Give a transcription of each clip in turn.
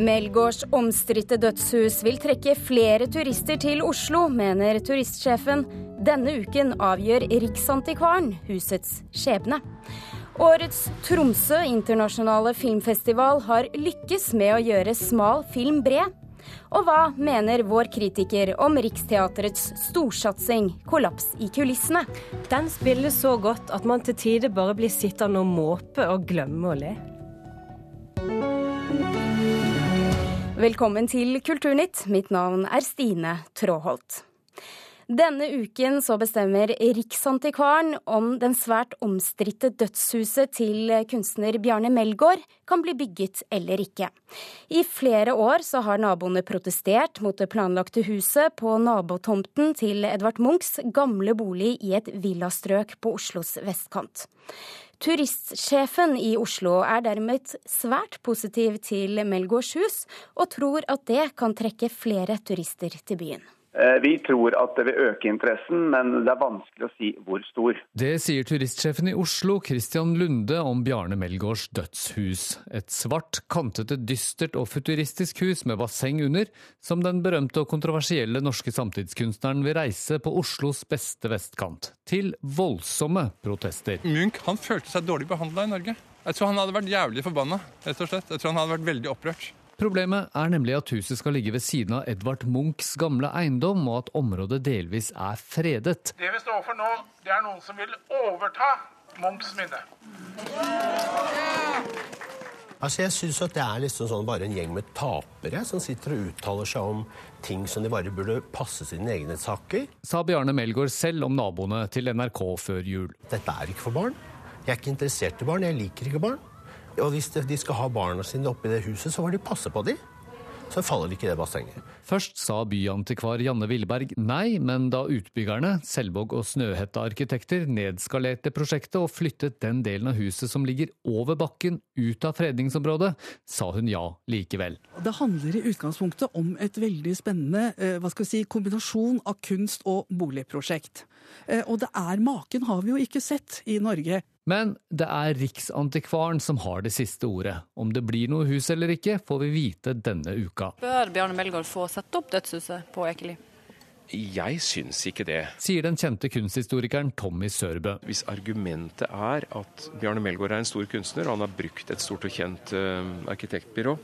Melgårds omstridte dødshus vil trekke flere turister til Oslo, mener turistsjefen. Denne uken avgjør Riksantikvaren husets skjebne. Årets Tromsø internasjonale filmfestival har lykkes med å gjøre smal film bred. Og hva mener vår kritiker om Riksteatrets storsatsing, kollaps i kulissene? Den spilles så godt at man til tider bare blir sittende og måpe og glemme å le. Velkommen til Kulturnytt. Mitt navn er Stine Tråholt. Denne uken så bestemmer Riksantikvaren om den svært omstridte dødshuset til kunstner Bjarne Melgaard kan bli bygget eller ikke. I flere år så har naboene protestert mot det planlagte huset på nabotomten til Edvard Munchs gamle bolig i et villastrøk på Oslos vestkant. Turistsjefen i Oslo er dermed svært positiv til Melgaards hus, og tror at det kan trekke flere turister til byen. Eh, vi tror at det vil øke interessen, men det er vanskelig å si hvor stor. Det sier turistsjefen i Oslo, Christian Lunde, om Bjarne Melgaards dødshus. Et svart, kantete, dystert og futuristisk hus med basseng under, som den berømte og kontroversielle norske samtidskunstneren vil reise på Oslos beste vestkant. Til voldsomme protester. Munch han følte seg dårlig behandla i Norge. Jeg tror han hadde vært jævlig forbanna. rett og slett. Jeg tror han hadde vært veldig opprørt. Problemet er nemlig at huset skal ligge ved siden av Edvard Munchs gamle eiendom, og at området delvis er fredet. Det vi står for nå, det er noen som vil overta Munchs minne. Altså Jeg syns det er liksom sånn bare en gjeng med tapere som sitter og uttaler seg om ting som de bare burde passe sine egne saker. Sa Bjarne Melgaard selv om naboene til NRK før jul. Dette er ikke for barn. Jeg er ikke interessert i barn. Jeg liker ikke barn. Og hvis de skal ha barna sine oppi det huset, så får de passe på dem. Så faller ikke det bassenget. Først sa byantikvar Janne Villeberg nei, men da utbyggerne, Selvåg og Snøhetta arkitekter, nedskalerte prosjektet og flyttet den delen av huset som ligger over bakken, ut av fredningsområdet, sa hun ja likevel. Det handler i utgangspunktet om et veldig spennende eh, hva skal vi si, kombinasjon av kunst- og boligprosjekt. Eh, og det er maken har vi jo ikke sett i Norge. Men det er Riksantikvaren som har det siste ordet. Om det blir noe hus eller ikke, får vi vite denne uka. Bør Bjarne Melgaard få sette opp dødshuset på Ekeli? Jeg syns ikke det. Sier den kjente kunsthistorikeren Tommy Sørbø. Hvis argumentet er at Bjarne Melgaard er en stor kunstner, og han har brukt et stort og kjent uh, arkitektbyrå,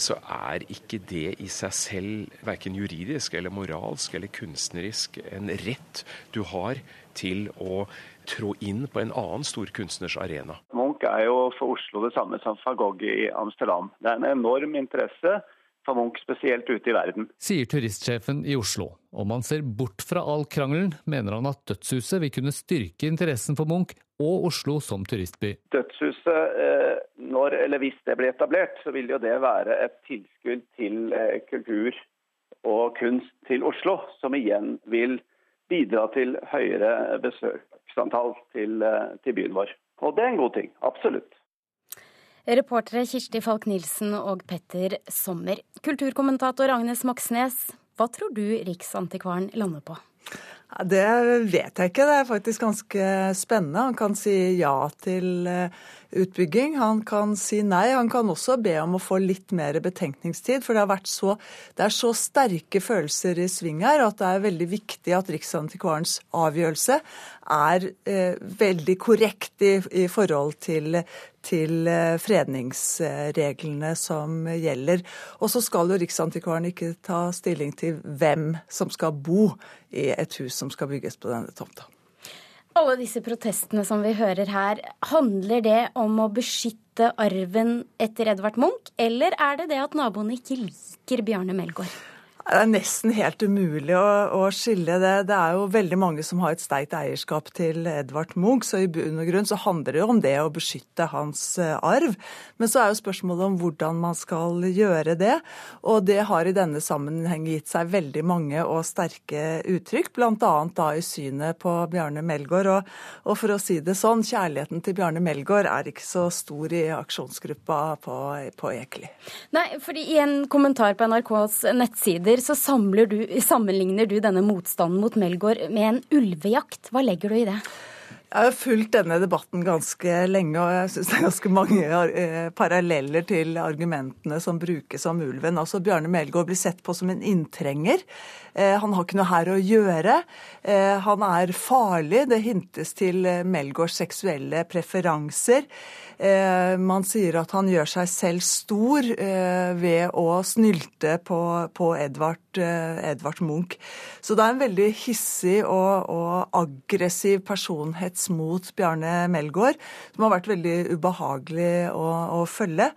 så er ikke det i seg selv verken juridisk eller moralsk eller kunstnerisk en rett du har til å trå inn på en annen stor kunstners arena. Munch er jo for Oslo det samme som van Gogh i Amsterdam. Det er en enorm interesse for Munch, spesielt ute i verden. Sier turistsjefen i Oslo. Om han ser bort fra all krangelen, mener han at dødshuset vil kunne styrke interessen for Munch og Oslo som turistby. Dødshuset, eh, når eller hvis det blir etablert, så vil jo det være et tilskudd til eh, kultur og kunst til Oslo, som igjen vil bidra til høyere besøksantall til, eh, til byen vår. Og det er en god ting. Absolutt. Reportere Kirsti Falk-Nielsen og Petter Sommer. Kulturkommentator Agnes Moxnes, hva tror du Riksantikvaren lander på? Det vet jeg ikke. Det er faktisk ganske spennende. Han kan si ja til eh, utbygging. Han kan si nei. Han kan også be om å få litt mer betenkningstid. For det, så, det er så sterke følelser i sving her at det er veldig viktig at Riksantikvarens avgjørelse er eh, veldig korrekt i, i forhold til, til eh, fredningsreglene som gjelder. Og så skal jo Riksantikvaren ikke ta stilling til hvem som skal bo i et hus som skal bygges på denne tomta. Alle disse protestene som vi hører her, handler det om å beskytte arven etter Edvard Munch, eller er det det at naboene ikke liker Bjarne Melgaard? Det er nesten helt umulig å, å, skille det. Det er jo veldig mange som har et sterkt eierskap til Edvard Munch, så i bunn og grunn så handler det jo om det å beskytte hans eh, arv. Men så er jo spørsmålet om hvordan man skal gjøre det. Og det har i denne sammenheng gitt seg veldig mange og sterke uttrykk, bl.a. da i synet på Bjarne Melgaard. Og, og, for å si det sånn, kjærligheten til Bjarne Melgaard er ikke så stor i aksjonsgruppa på, på Ekeli. Nei, fordi i en kommentar på NRKs nettsider så du, sammenligner du denne motstanden mot Melgaard med en ulvejakt. Hva legger du i det? Jeg har fulgt denne debatten ganske lenge, og jeg syns det er ganske mange eh, paralleller til argumentene som brukes om ulven. Altså Bjarne Melgaard blir sett på som en inntrenger. Eh, han har ikke noe her å gjøre. Eh, han er farlig. Det hintes til Melgaards seksuelle preferanser. Man sier at han gjør seg selv stor ved å snylte på, Edvard, Edvard, Munch. Så det er en veldig hissig og, og aggressiv personhets mot Bjarne Melgaard, som har vært veldig ubehagelig å, å følge.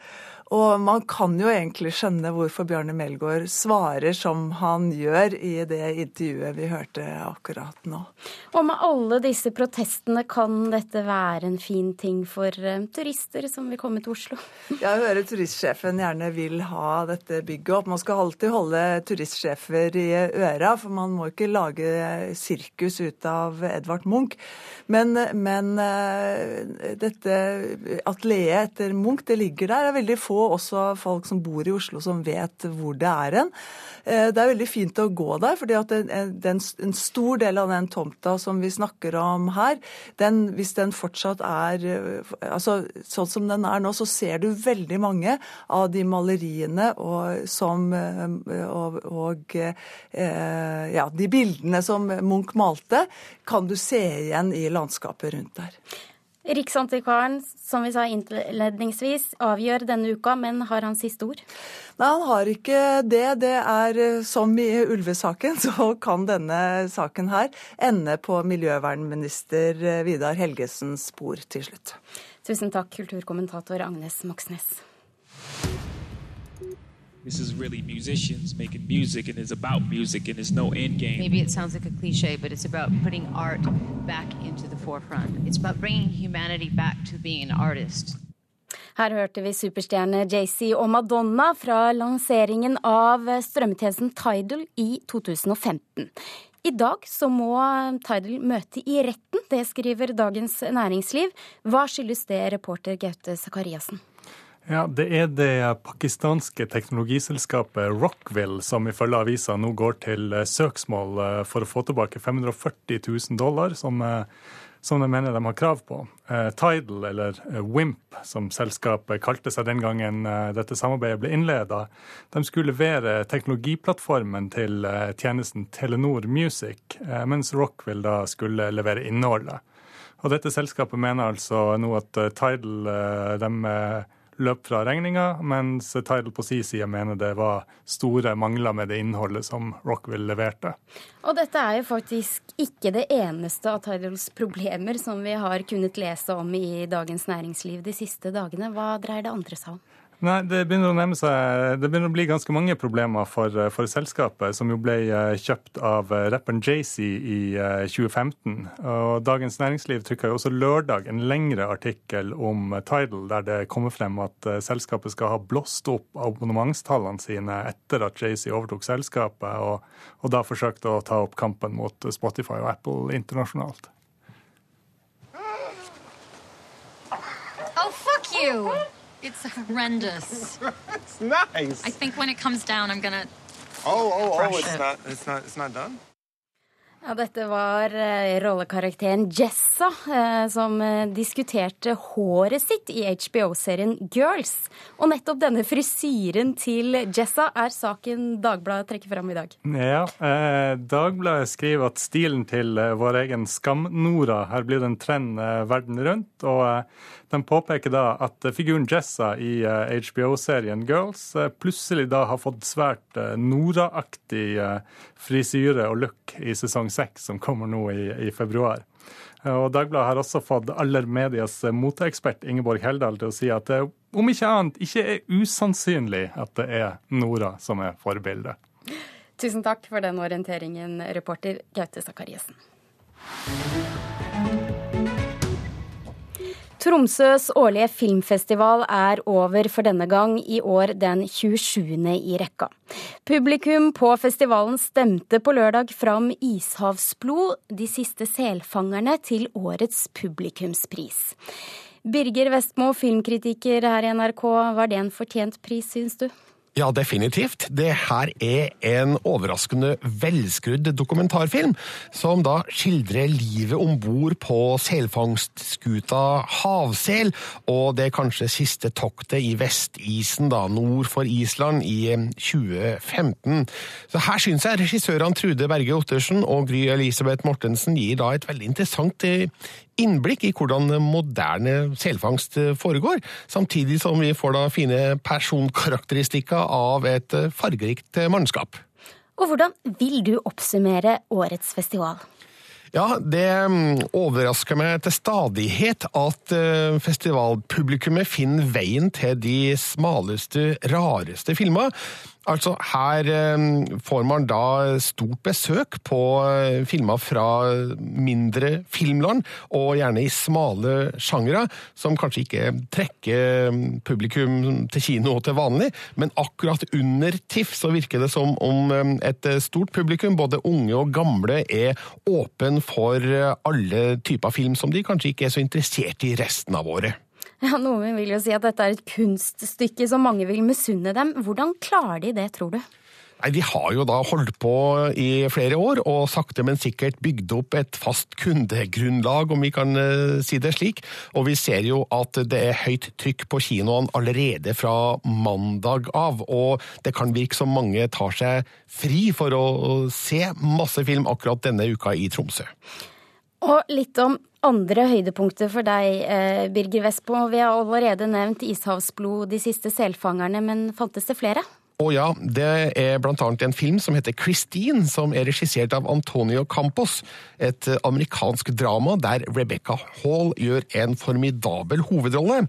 Og man kan jo egentlig skjønne hvorfor Bjarne Melgaard svarer som han gjør i det intervjuet vi hørte akkurat nå. Og med alle disse protestene, kan dette være en fin ting for uh, turister som vil komme til Oslo? Jeg hører turistsjefen gjerne vil ha dette bygget opp. Man skal alltid holde turistsjefer i øra, for man må ikke lage sirkus ut av Edvard Munch. Men, men uh, dette atelieret etter Munch, det ligger der. Er veldig få også folk som bor i Oslo som vet hvor det er hen. Eh, det er veldig fint å gå der, fordi at en stor del av den tomta som vi snakker om her, den, hvis den fortsatt er eh, altså Sånn som den er nå, så ser du veldig mange av de maleriene og, som, eh, og, og ja, de bildene som Munch malte, kan du se igjen i landskapet rundt der. Riksantikvaren, som vi sa innledningsvis, avgjør denne uka, men har han siste ord? Nei, han har ikke det. Det er eh, som i ulvesaken, så kan denne saken her ende på miljøvernminister eh, Vidar Helgesens spor til slutt. Tusen takk, kulturkommentator Agnes Moxnes. This is really musicians making music, and it's about music, and it's no end game. Maybe it sounds like a cliche, but it's about putting art back into the forefront. It's about bringing humanity back to being an artist. Her hørte vi superstjerne JC og Madonna fra lanseringen av strømmetjenesten Tidal i 2015. I dag så må Tidal møte i retten, det skriver Dagens Næringsliv. Hva skyldes det, reporter Gaute Sakariassen? Ja, Det er det pakistanske teknologiselskapet Rockville som ifølge avisa nå går til eh, søksmål eh, for å få tilbake 540 000 dollar, som, eh, som de mener de har krav på. Tidal, eller Wimp, som selskapet kalte seg den gangen dette samarbeidet ble innleda, de skulle levere teknologiplattformen til tjenesten Telenor Music, mens Rockville da skulle levere innholdet. Og dette selskapet mener altså nå at Tidal de løp fra regninga, mens Tidal på si side mener det var store mangler med det innholdet som Rockville leverte. Og dette er jo faktisk ikke det eneste av Tidals problemer som vi har kunnet lese om i Dagens Næringsliv de siste dagene. Hva dreier det andre seg om? Nei, det begynner å nærme seg Det begynner å bli ganske mange problemer for, for selskapet, som jo ble eh, kjøpt av eh, rapperen Jay-Z i 2015. Eh, og Dagens Næringsliv trykka jo også lørdag en lengre artikkel om Tidal, der det kommer frem at selskapet skal ha blåst opp abonnementstallene sine etter at Jay-Z overtok selskapet, og, og da forsøkte å ta opp kampen mot Spotify og Apple internasjonalt. Oh, fuck you! It's horrendous. it's nice. I think when it comes down, I'm gonna. Oh, oh, oh! It's it. not. It's not. It's not done. Ja, dette var eh, rollekarakteren Jessa eh, som eh, diskuterte håret sitt i HBO-serien Girls. Og nettopp denne frisyren til Jessa er saken Dagbladet trekker fram i dag. Ja, eh, Dagbladet skriver at stilen til vår egen Skam-Nora har blitt en trend verden rundt. og de påpeker da at figuren Jessa i HBO-serien Girls plutselig da har fått svært Nora-aktig frisyre og look i sesong seks, som kommer nå i, i februar. Og Dagbladet har også fått aller medias moteekspert Ingeborg Heldal til å si at det om ikke annet ikke er usannsynlig at det er Nora som er forbildet. Tusen takk for den orienteringen, reporter Gaute Sakariassen. Tromsøs årlige filmfestival er over for denne gang, i år den 27. i rekka. Publikum på festivalen stemte på lørdag fram Ishavsblod, de siste selfangerne, til årets publikumspris. Birger Vestmo, filmkritiker her i NRK, var det en fortjent pris, syns du? Ja, definitivt. Det her er en overraskende velskrudd dokumentarfilm, som da skildrer livet om bord på selfangstskuta Havsel, og det kanskje siste toktet i Vestisen, da, nord for Island, i 2015. Så her syns jeg regissørene Trude Berge Ottersen og Gry Elisabeth Mortensen gir da et veldig interessant innblikk i hvordan moderne selfangst foregår, samtidig som vi får da fine personkarakteristikker av et fargerikt mannskap. Og hvordan vil du oppsummere årets festival? Ja, det overrasker meg til stadighet at festivalpublikummet finner veien til de smaleste, rareste filmer. Altså, her får man da stort besøk på filmer fra mindre filmland, og gjerne i smale sjangere, som kanskje ikke trekker publikum til kino til vanlig, men akkurat under TIFF så virker det som om et stort publikum, både unge og gamle, er åpen for alle typer film som de kanskje ikke er så interessert i resten av året. Ja, Noen vil jo si at dette er et kunststykke som mange vil misunne dem. Hvordan klarer de det, tror du? Nei, De har jo da holdt på i flere år, og sakte, men sikkert bygd opp et fast kundegrunnlag, om vi kan si det slik. Og vi ser jo at det er høyt trykk på kinoene allerede fra mandag av. Og det kan virke som mange tar seg fri for å se masse film akkurat denne uka i Tromsø. Og litt om andre høydepunkter for deg, Birger Vestbo. Vi har allerede nevnt Ishavsblod, De siste selfangerne, men fantes det flere? Å ja, det er blant annet en film som heter Christine, som er regissert av Antonio Campos. Et amerikansk drama der Rebecca Hall gjør en formidabel hovedrolle.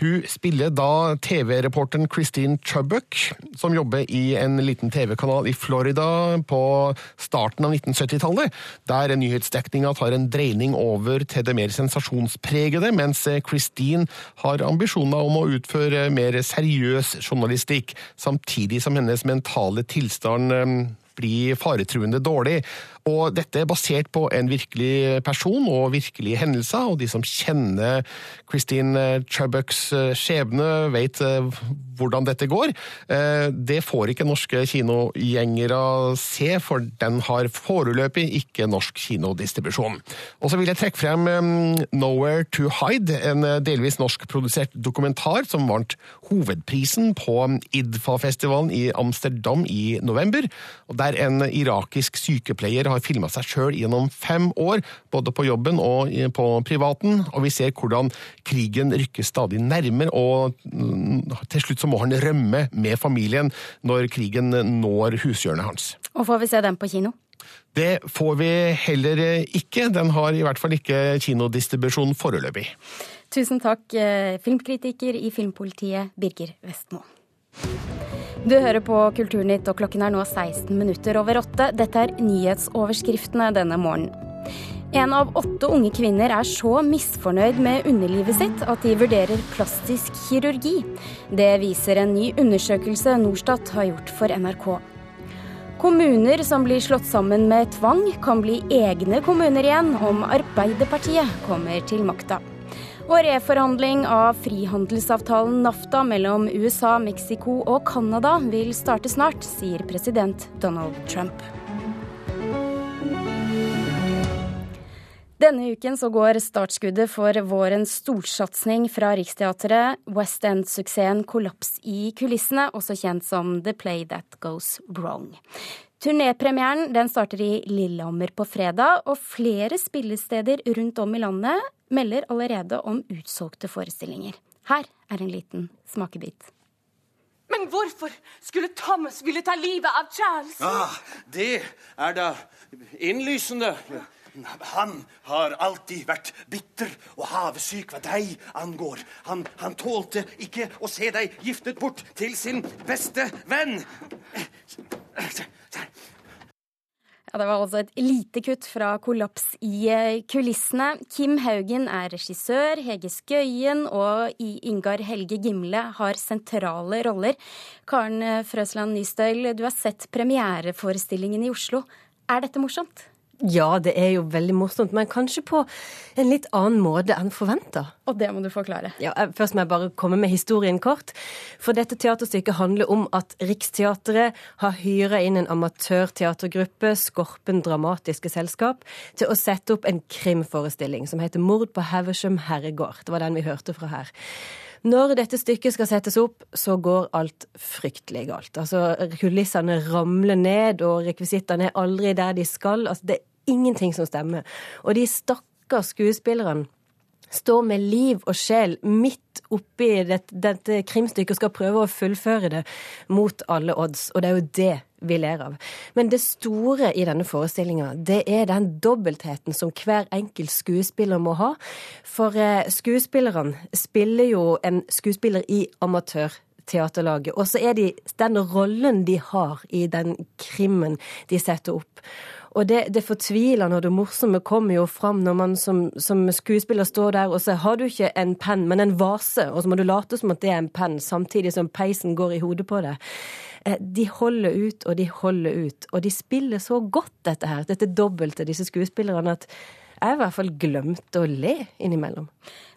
Hun spiller da TV-reporteren Christine Chubbuck, som jobber i en liten TV-kanal i Florida på starten av 1970-tallet, der nyhetsdekninga tar en dreining over til det mer sensasjonspregede, mens Christine har ambisjoner om å utføre mer seriøs journalistikk, samtidig som hennes mentale tilstand blir faretruende dårlig. Og dette er basert på en virkelig person og virkelige hendelser, og de som kjenner Christine Chubbucks skjebne, vet hvordan dette går. Det får ikke norske kinogjengere se, for den har foreløpig ikke norsk kinodistribusjon. Og så vil jeg trekke frem Nowhere to Hide, en delvis norskprodusert dokumentar som vant hovedprisen på IDFA-festivalen i Amsterdam i november, der en irakisk sykepleier har filma seg sjøl gjennom fem år, både på jobben og på privaten, og vi ser hvordan krigen rykker stadig nærmere, og til slutt så må han rømme med familien når krigen når hushjørnet hans. Og får vi se den på kino? Det får vi heller ikke. Den har i hvert fall ikke kinodistribusjon foreløpig. Tusen takk, filmkritiker i Filmpolitiet Birger Vestmo. Du hører på Kulturnytt, og klokken er nå 16 minutter over åtte. Dette er nyhetsoverskriftene denne morgenen. En av åtte unge kvinner er så misfornøyd med underlivet sitt at de vurderer plastisk kirurgi. Det viser en ny undersøkelse Norstat har gjort for NRK. Kommuner som blir slått sammen med tvang, kan bli egne kommuner igjen om Arbeiderpartiet kommer til makta. Og reforhandling av frihandelsavtalen NAFTA mellom USA, Mexico og Canada vil starte snart, sier president Donald Trump. Denne uken så går startskuddet for vårens storsatsing fra Riksteatret, West End-suksessen 'Kollaps i kulissene', også kjent som 'The Play That Goes Wrong'. Turnépremieren den starter i Lillehammer på fredag, og flere spillesteder rundt om i landet melder allerede om utsolgte forestillinger. Her er en liten smakebit. Men hvorfor skulle Thomas ville ta livet av Charles? Ah, det er da innlysende. Han har alltid vært bitter og havesyk hva deg angår. Han, han tålte ikke å se deg giftet bort til sin beste venn. Ja, Det var altså et lite kutt fra Kollaps i kulissene. Kim Haugen er regissør, Hege Skøyen og Ingar Helge Gimle har sentrale roller. Karen Frøsland Nystøyl, du har sett premiereforestillingen i Oslo. Er dette morsomt? Ja, det er jo veldig morsomt, men kanskje på en litt annen måte enn forventa. Og det må du forklare. Ja, eh, Først må jeg bare komme med historien kort. For dette teaterstykket handler om at Riksteatret har hyra inn en amatørteatergruppe, Skorpen Dramatiske Selskap, til å sette opp en krimforestilling som heter Mord på Havesham herregård. Det var den vi hørte fra her. Når dette stykket skal settes opp, så går alt fryktelig galt. Altså, Kulissene ramler ned, og rekvisittene er aldri der de skal. Altså, det ingenting som stemmer. Og de stakkars skuespillerne står med liv og sjel midt oppi dette, dette krimstykket og skal prøve å fullføre det mot alle odds. Og det er jo det vi ler av. Men det store i denne forestillinga, det er den dobbeltheten som hver enkelt skuespiller må ha. For eh, skuespillerne spiller jo en skuespiller i amatørteaterlaget. Og så er de den rollen de har i den krimmen de setter opp. Og det, det fortvilende og det morsomme kommer jo fram når man som, som, skuespiller står der og sier har du ikke en penn, men en vase, og så må du late som at det er en penn, samtidig som peisen går i hodet på deg. Eh, de holder ut og de holder ut, og de spiller så godt dette her, dette dobbelte, disse skuespillerne, at jeg i hvert fall glemte å le innimellom.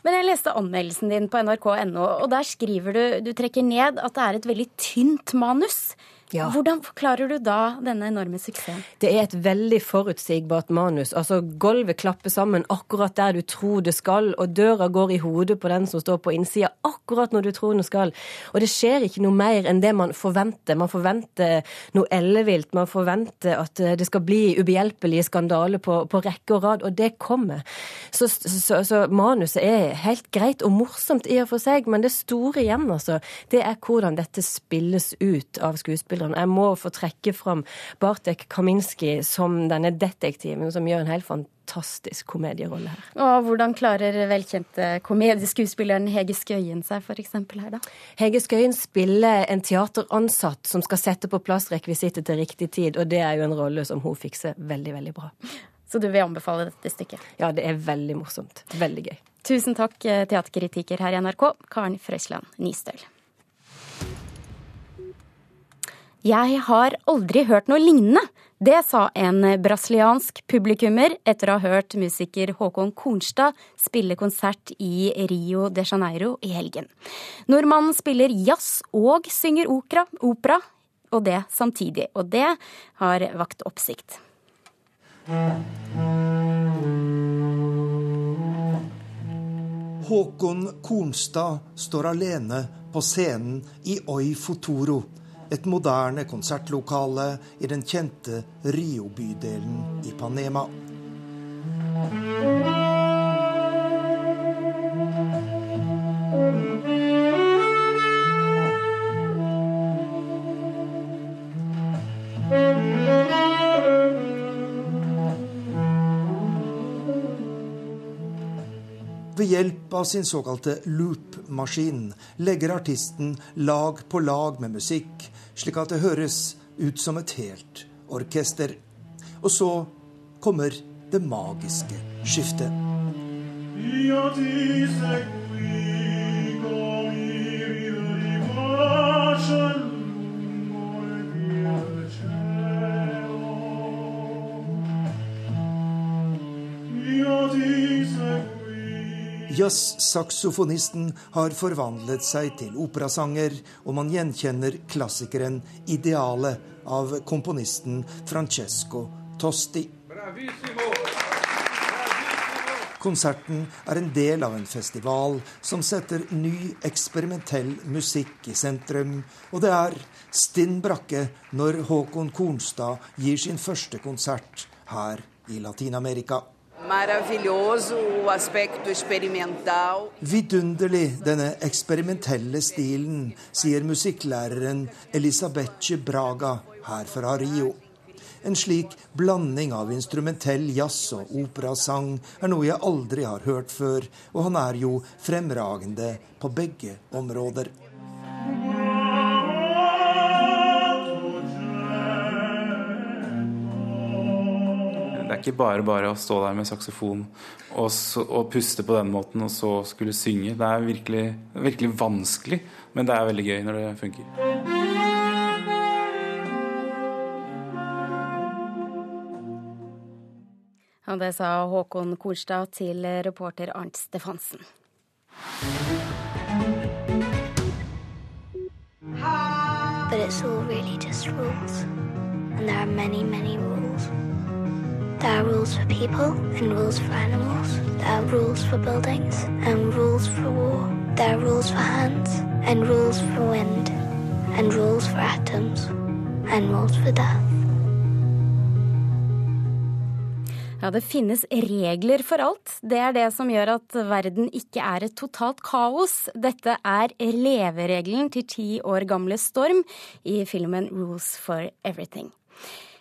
Men jeg leste anmeldelsen din på nrk.no, og der skriver du du trekker ned at det er et veldig tynt manus. Ja. Hvordan forklarer du da denne enorme suksessen? Det er et veldig forutsigbart manus. Altså, Gulvet klapper sammen akkurat der du tror det skal, og døra går i hodet på den som står på innsida akkurat når du tror den skal. Og det skjer ikke noe mer enn det man forventer. Man forventer noe ellevilt. Man forventer at eh, det skal bli ubehjelpelige skandaler på, på rekke og rad, og det kommer. Så, så, så, manuset er helt greit og morsomt i og for seg, men det store igjen, altså, det er hvordan dette spilles ut av skuespillere skuespilleren. Jeg må få trekke fram Bartek Kaminski som denne detektiven som gjør en helt fantastisk komedierolle her. Og hvordan klarer velkjente komedieskuespilleren Hege Skøyen seg f.eks. her, da? Hege Skøyen spiller en teateransatt som skal sette på plass rekvisittet til riktig tid, og det er jo en rolle som hun fikser veldig, veldig bra. Så du vil anbefale dette stykket? Ja, det er veldig morsomt. Veldig gøy. Tusen takk, eh, teaterkritiker her i NRK, Karen Frøsland Nystøl. Jeg har aldri hørt noe lignende. Det sa en brasiliansk publikummer etter å ha hørt musiker Håkon Kornstad spille konsert i Rio de Janeiro i helgen. Nordmannen spiller jazz og synger opera, opera, og det samtidig. Og det har vakt oppsikt. Håkon Kornstad står alene på scenen i Oi Fotoro et moderne konsertlokale i den kjente Rio-bydelen i Panema. Ved hjelp av sin såkalte loop-maskin legger artisten lag på lag med musikk, slik at det høres ut som et helt orkester. Og så kommer det magiske skiftet. Jazzsaksofonisten har forvandlet seg til operasanger, og man gjenkjenner klassikeren 'Idealet' av komponisten Francesco Tosti. Konserten er en del av en festival som setter ny, eksperimentell musikk i sentrum. Og det er stinn brakke når Håkon Kornstad gir sin første konsert her i Latin-Amerika. Vidunderlig, denne eksperimentelle stilen, sier musikklæreren Elisabeth Braga her fra Rio. En slik blanding av instrumentell jazz og operasang er noe jeg aldri har hørt før, og han er jo fremragende på begge områder. Ikke bare bare å stå der med saksofon og, så, og, puste på den måten og så skulle synge. Det er virkelig, virkelig vanskelig, men det er veldig gøy når det funker. Og det sa Håkon Kolstad til reporter Arnt Stefansen. But it's all really just rules. And there are many, many rules. There are rules for people and rules for animals. There are rules for buildings and rules for war. There are rules for hands and rules for wind and rules for atoms and rules for death. Ja, det finnes regler for alt. Det er det som gjør at verden ikke er et totalt kaos. Dette er leveregelen til ti år gamle Storm i filmen Rules for Everything.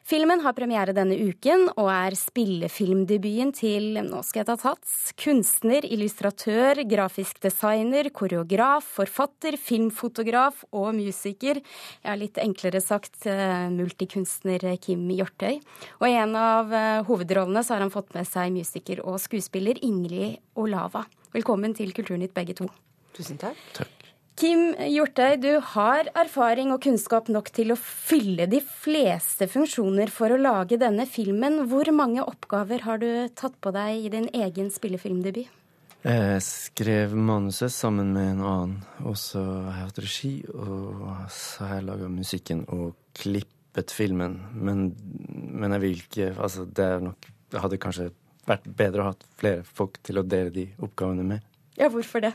Filmen har premiere denne uken og er spillefilmdebuten til nå skal jeg ta tats, kunstner, illustratør, grafisk designer, koreograf, forfatter, filmfotograf og musiker. Ja, litt enklere sagt eh, multikunstner Kim Hjortøy. Og i en av eh, hovedrollene så har han fått med seg musiker og skuespiller Ingrid Olava. Velkommen til Kulturnytt begge to. Tusen takk. takk. Kim Hjortøy, du har erfaring og kunnskap nok til å fylle de fleste funksjoner for å lage denne filmen. Hvor mange oppgaver har du tatt på deg i din egen spillefilmdebut? Jeg skrev manuset sammen med en annen, og så har jeg hatt regi, og så har jeg laga musikken og klippet filmen. Men, men jeg vil ikke Altså, det er nok Det hadde kanskje vært bedre å ha flere folk til å dele de oppgavene med. Ja, hvorfor det?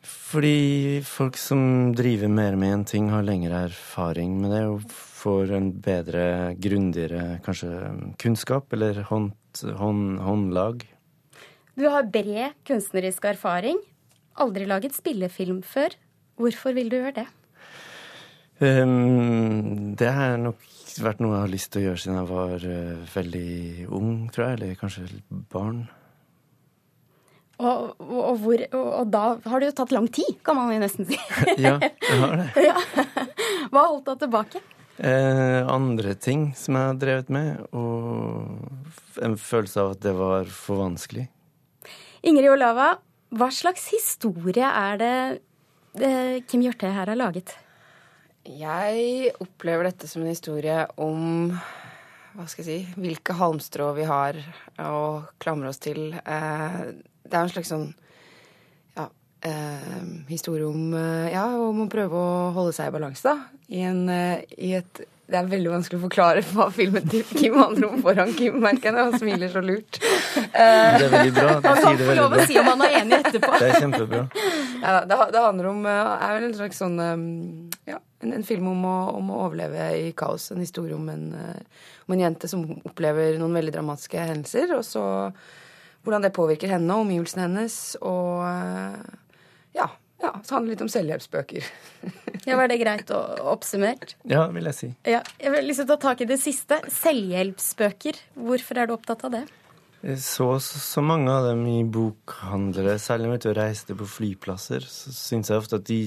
Fordi folk som driver mer med en ting, har lengre erfaring med det og får en bedre, grundigere kanskje kunnskap eller hånd, hånd, håndlag. Du har bred kunstnerisk erfaring. Aldri laget spillefilm før. Hvorfor vil du gjøre det? Um, det har nok vært noe jeg har lyst til å gjøre siden jeg var uh, veldig ung, tror jeg. Eller kanskje barn. Og, og, hvor, og, da har det jo tatt lang tid, kan man jo nesten si. ja, det har det. Ja. Hva holdt deg tilbake? Eh, andre ting som jeg har drevet med, og en følelse av at det var for vanskelig. Ingrid Olava, hva slags historie er det, eh, Kim Hjørte her har laget? Jeg opplever dette som en historie om hva skal jeg si, hvilke halmstrå vi har å klamre oss til. Eh, det er en slags sånn ja, eh, historie om eh, ja, om å prøve å holde seg i balanse, da. I, en, eh, i et det er veldig vanskelig å forklare hva filmen til Kim handler om foran Kim, merker jeg. Han smiler så lurt. Det er veldig bra. Han kan få lov å Si om han er enig etterpå. Det er kjempebra. Ja, det, det, handler om er vel en slags sånn ja, en, en film om å, om å, overleve i kaos. En historie om en, om en jente som opplever noen veldig dramatiske hendelser, og så hvordan det påvirker henne og omgivelsene hennes. Og ja, ja, så handler det litt om selvhjelpsbøker. ja, Var det greit å oppsummert? Ja, vil jeg si. Ja, jeg vil liksom ta tak i det siste. Selvhjelpsbøker. Hvorfor er du opptatt av det? Så, så mange av dem i bokhandlere, særlig når jeg reiste på flyplasser, så syns jeg ofte at de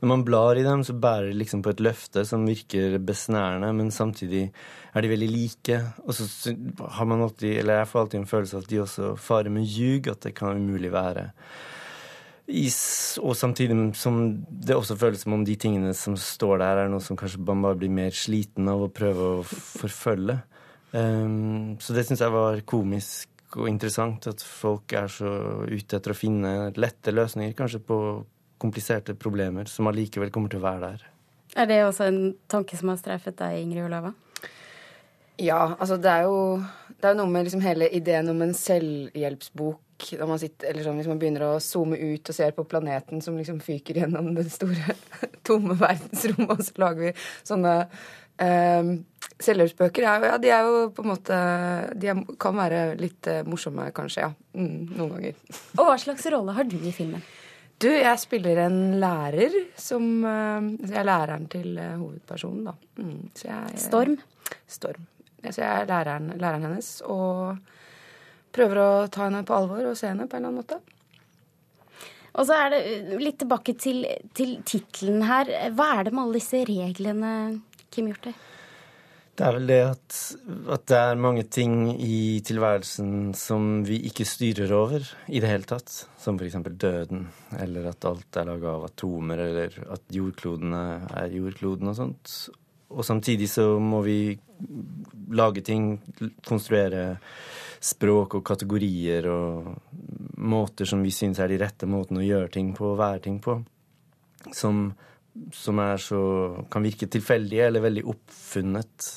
Når man blar i dem, så bærer de liksom på et løfte som virker besnærende, men samtidig er de veldig like. Og så har man alltid, eller jeg får alltid en følelse av at de også farer med ljug, at det kan umulig være. Is, og samtidig som det også føles som om de tingene som står der, er noe som kanskje man bare blir mer sliten av å prøve å forfølge. Um, så det syns jeg var komisk og interessant, at folk er så ute etter å finne lette løsninger kanskje på kompliserte problemer som allikevel kommer til å være der. Er det også en tanke som har streifet deg, Ingrid Olava? Ja, altså det er jo, det er jo noe med liksom hele ideen om en selvhjelpsbok når man sitter, eller sånn, Hvis man begynner å zoome ut og ser på planeten som liksom fyker gjennom det store, tomme verdensrommet, og så lager vi sånne eh, Selvhjelpsbøker er, ja, de er jo på en måte De er, kan være litt eh, morsomme, kanskje. Ja. Mm, noen ganger. Og hva slags rolle har du i filmen? Du, jeg spiller en lærer som eh, Jeg er læreren til eh, hovedpersonen, da. Mm, jeg, Storm? Storm. Så jeg er læreren, læreren hennes. Og prøver å ta henne på alvor og se henne på en eller annen måte. Og så er det litt tilbake til, til tittelen her. Hva er det med alle disse reglene, Kim Hjortøy? Det er vel det at, at, det er mange ting i tilværelsen som vi ikke styrer over i det hele tatt. Som f.eks. døden, eller at alt er laga av atomer, eller at jordklodene er jordkloden og sånt. og samtidig så må vi lage ting, konstruere språk og kategorier og måter som vi syns er de rette måtene å gjøre ting på, og være ting på, som, som så kan virke tilfeldige eller veldig oppfunnet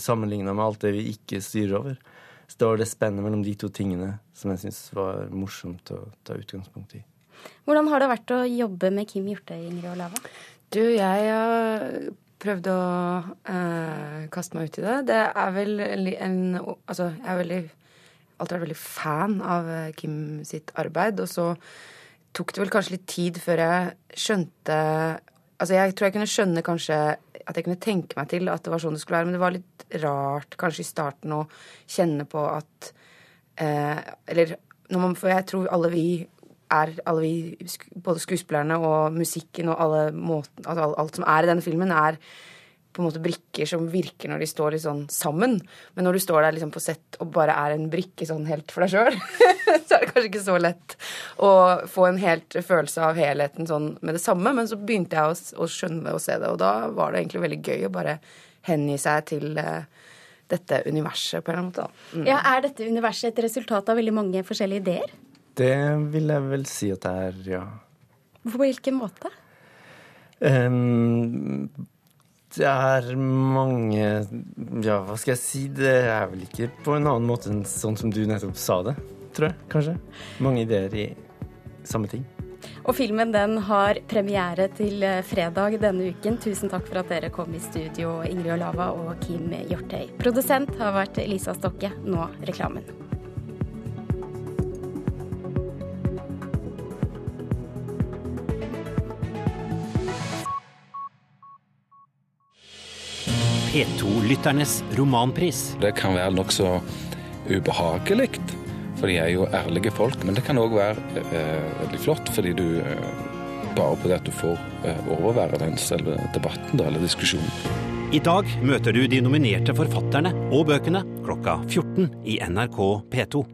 sammenligna med alt det vi ikke styrer over. Så det var det spennet mellom de to tingene som jeg syns var morsomt å ta utgangspunkt i. Hvordan har det vært å jobbe med Kim Hjortøy, Ingrid Olava? Du, jeg har prøvd å eh, kaste meg ut i det. Det er vel en Altså, jeg er veldig alltid vært veldig fan av eh, Kim sitt arbeid. Og så tok det vel kanskje litt tid før jeg skjønte Altså, jeg tror jeg kunne skjønne kanskje at jeg kunne tenke meg til at det var sånn det skulle være, men det var litt rart kanskje i starten å kjenne på at eh, Eller man, For jeg tror alle vi er alle vi, både skuespillerne og musikken og alle måten, altså alt som er i denne filmen, er på en måte brikker som virker når de står litt sånn sammen. Men når du står der liksom på sett og bare er en brikke sånn helt for deg sjøl, så er det kanskje ikke så lett å få en helt følelse av helheten sånn med det samme. Men så begynte jeg å, å skjønne det og se det, og da var det egentlig veldig gøy å bare hengi seg til uh, dette universet på en eller annen måte. Mm. Ja, Er dette universet et resultat av veldig mange forskjellige ideer? Det vil jeg vel si at det er, ja. På hvilken måte? Um, det er mange Ja, hva skal jeg si? Det er vel ikke på en annen måte enn sånn som du nettopp sa det, tror jeg. Kanskje. Mange ideer i samme ting. Og filmen den har premiere til fredag denne uken. Tusen takk for at dere kom i studio, Ingrid Olava og Kim Hjortøy. Produsent har vært Lisa Stokke. Nå reklamen. P2-lytternes romanpris. Det kan være nokså ubehagelig, for de er jo ærlige folk. Men det kan òg være eh, veldig flott, fordi du eh, bare på det at du får eh, overvære den selve debatten da, eller diskusjonen. I dag møter du de nominerte forfatterne og bøkene klokka 14 i NRK P2.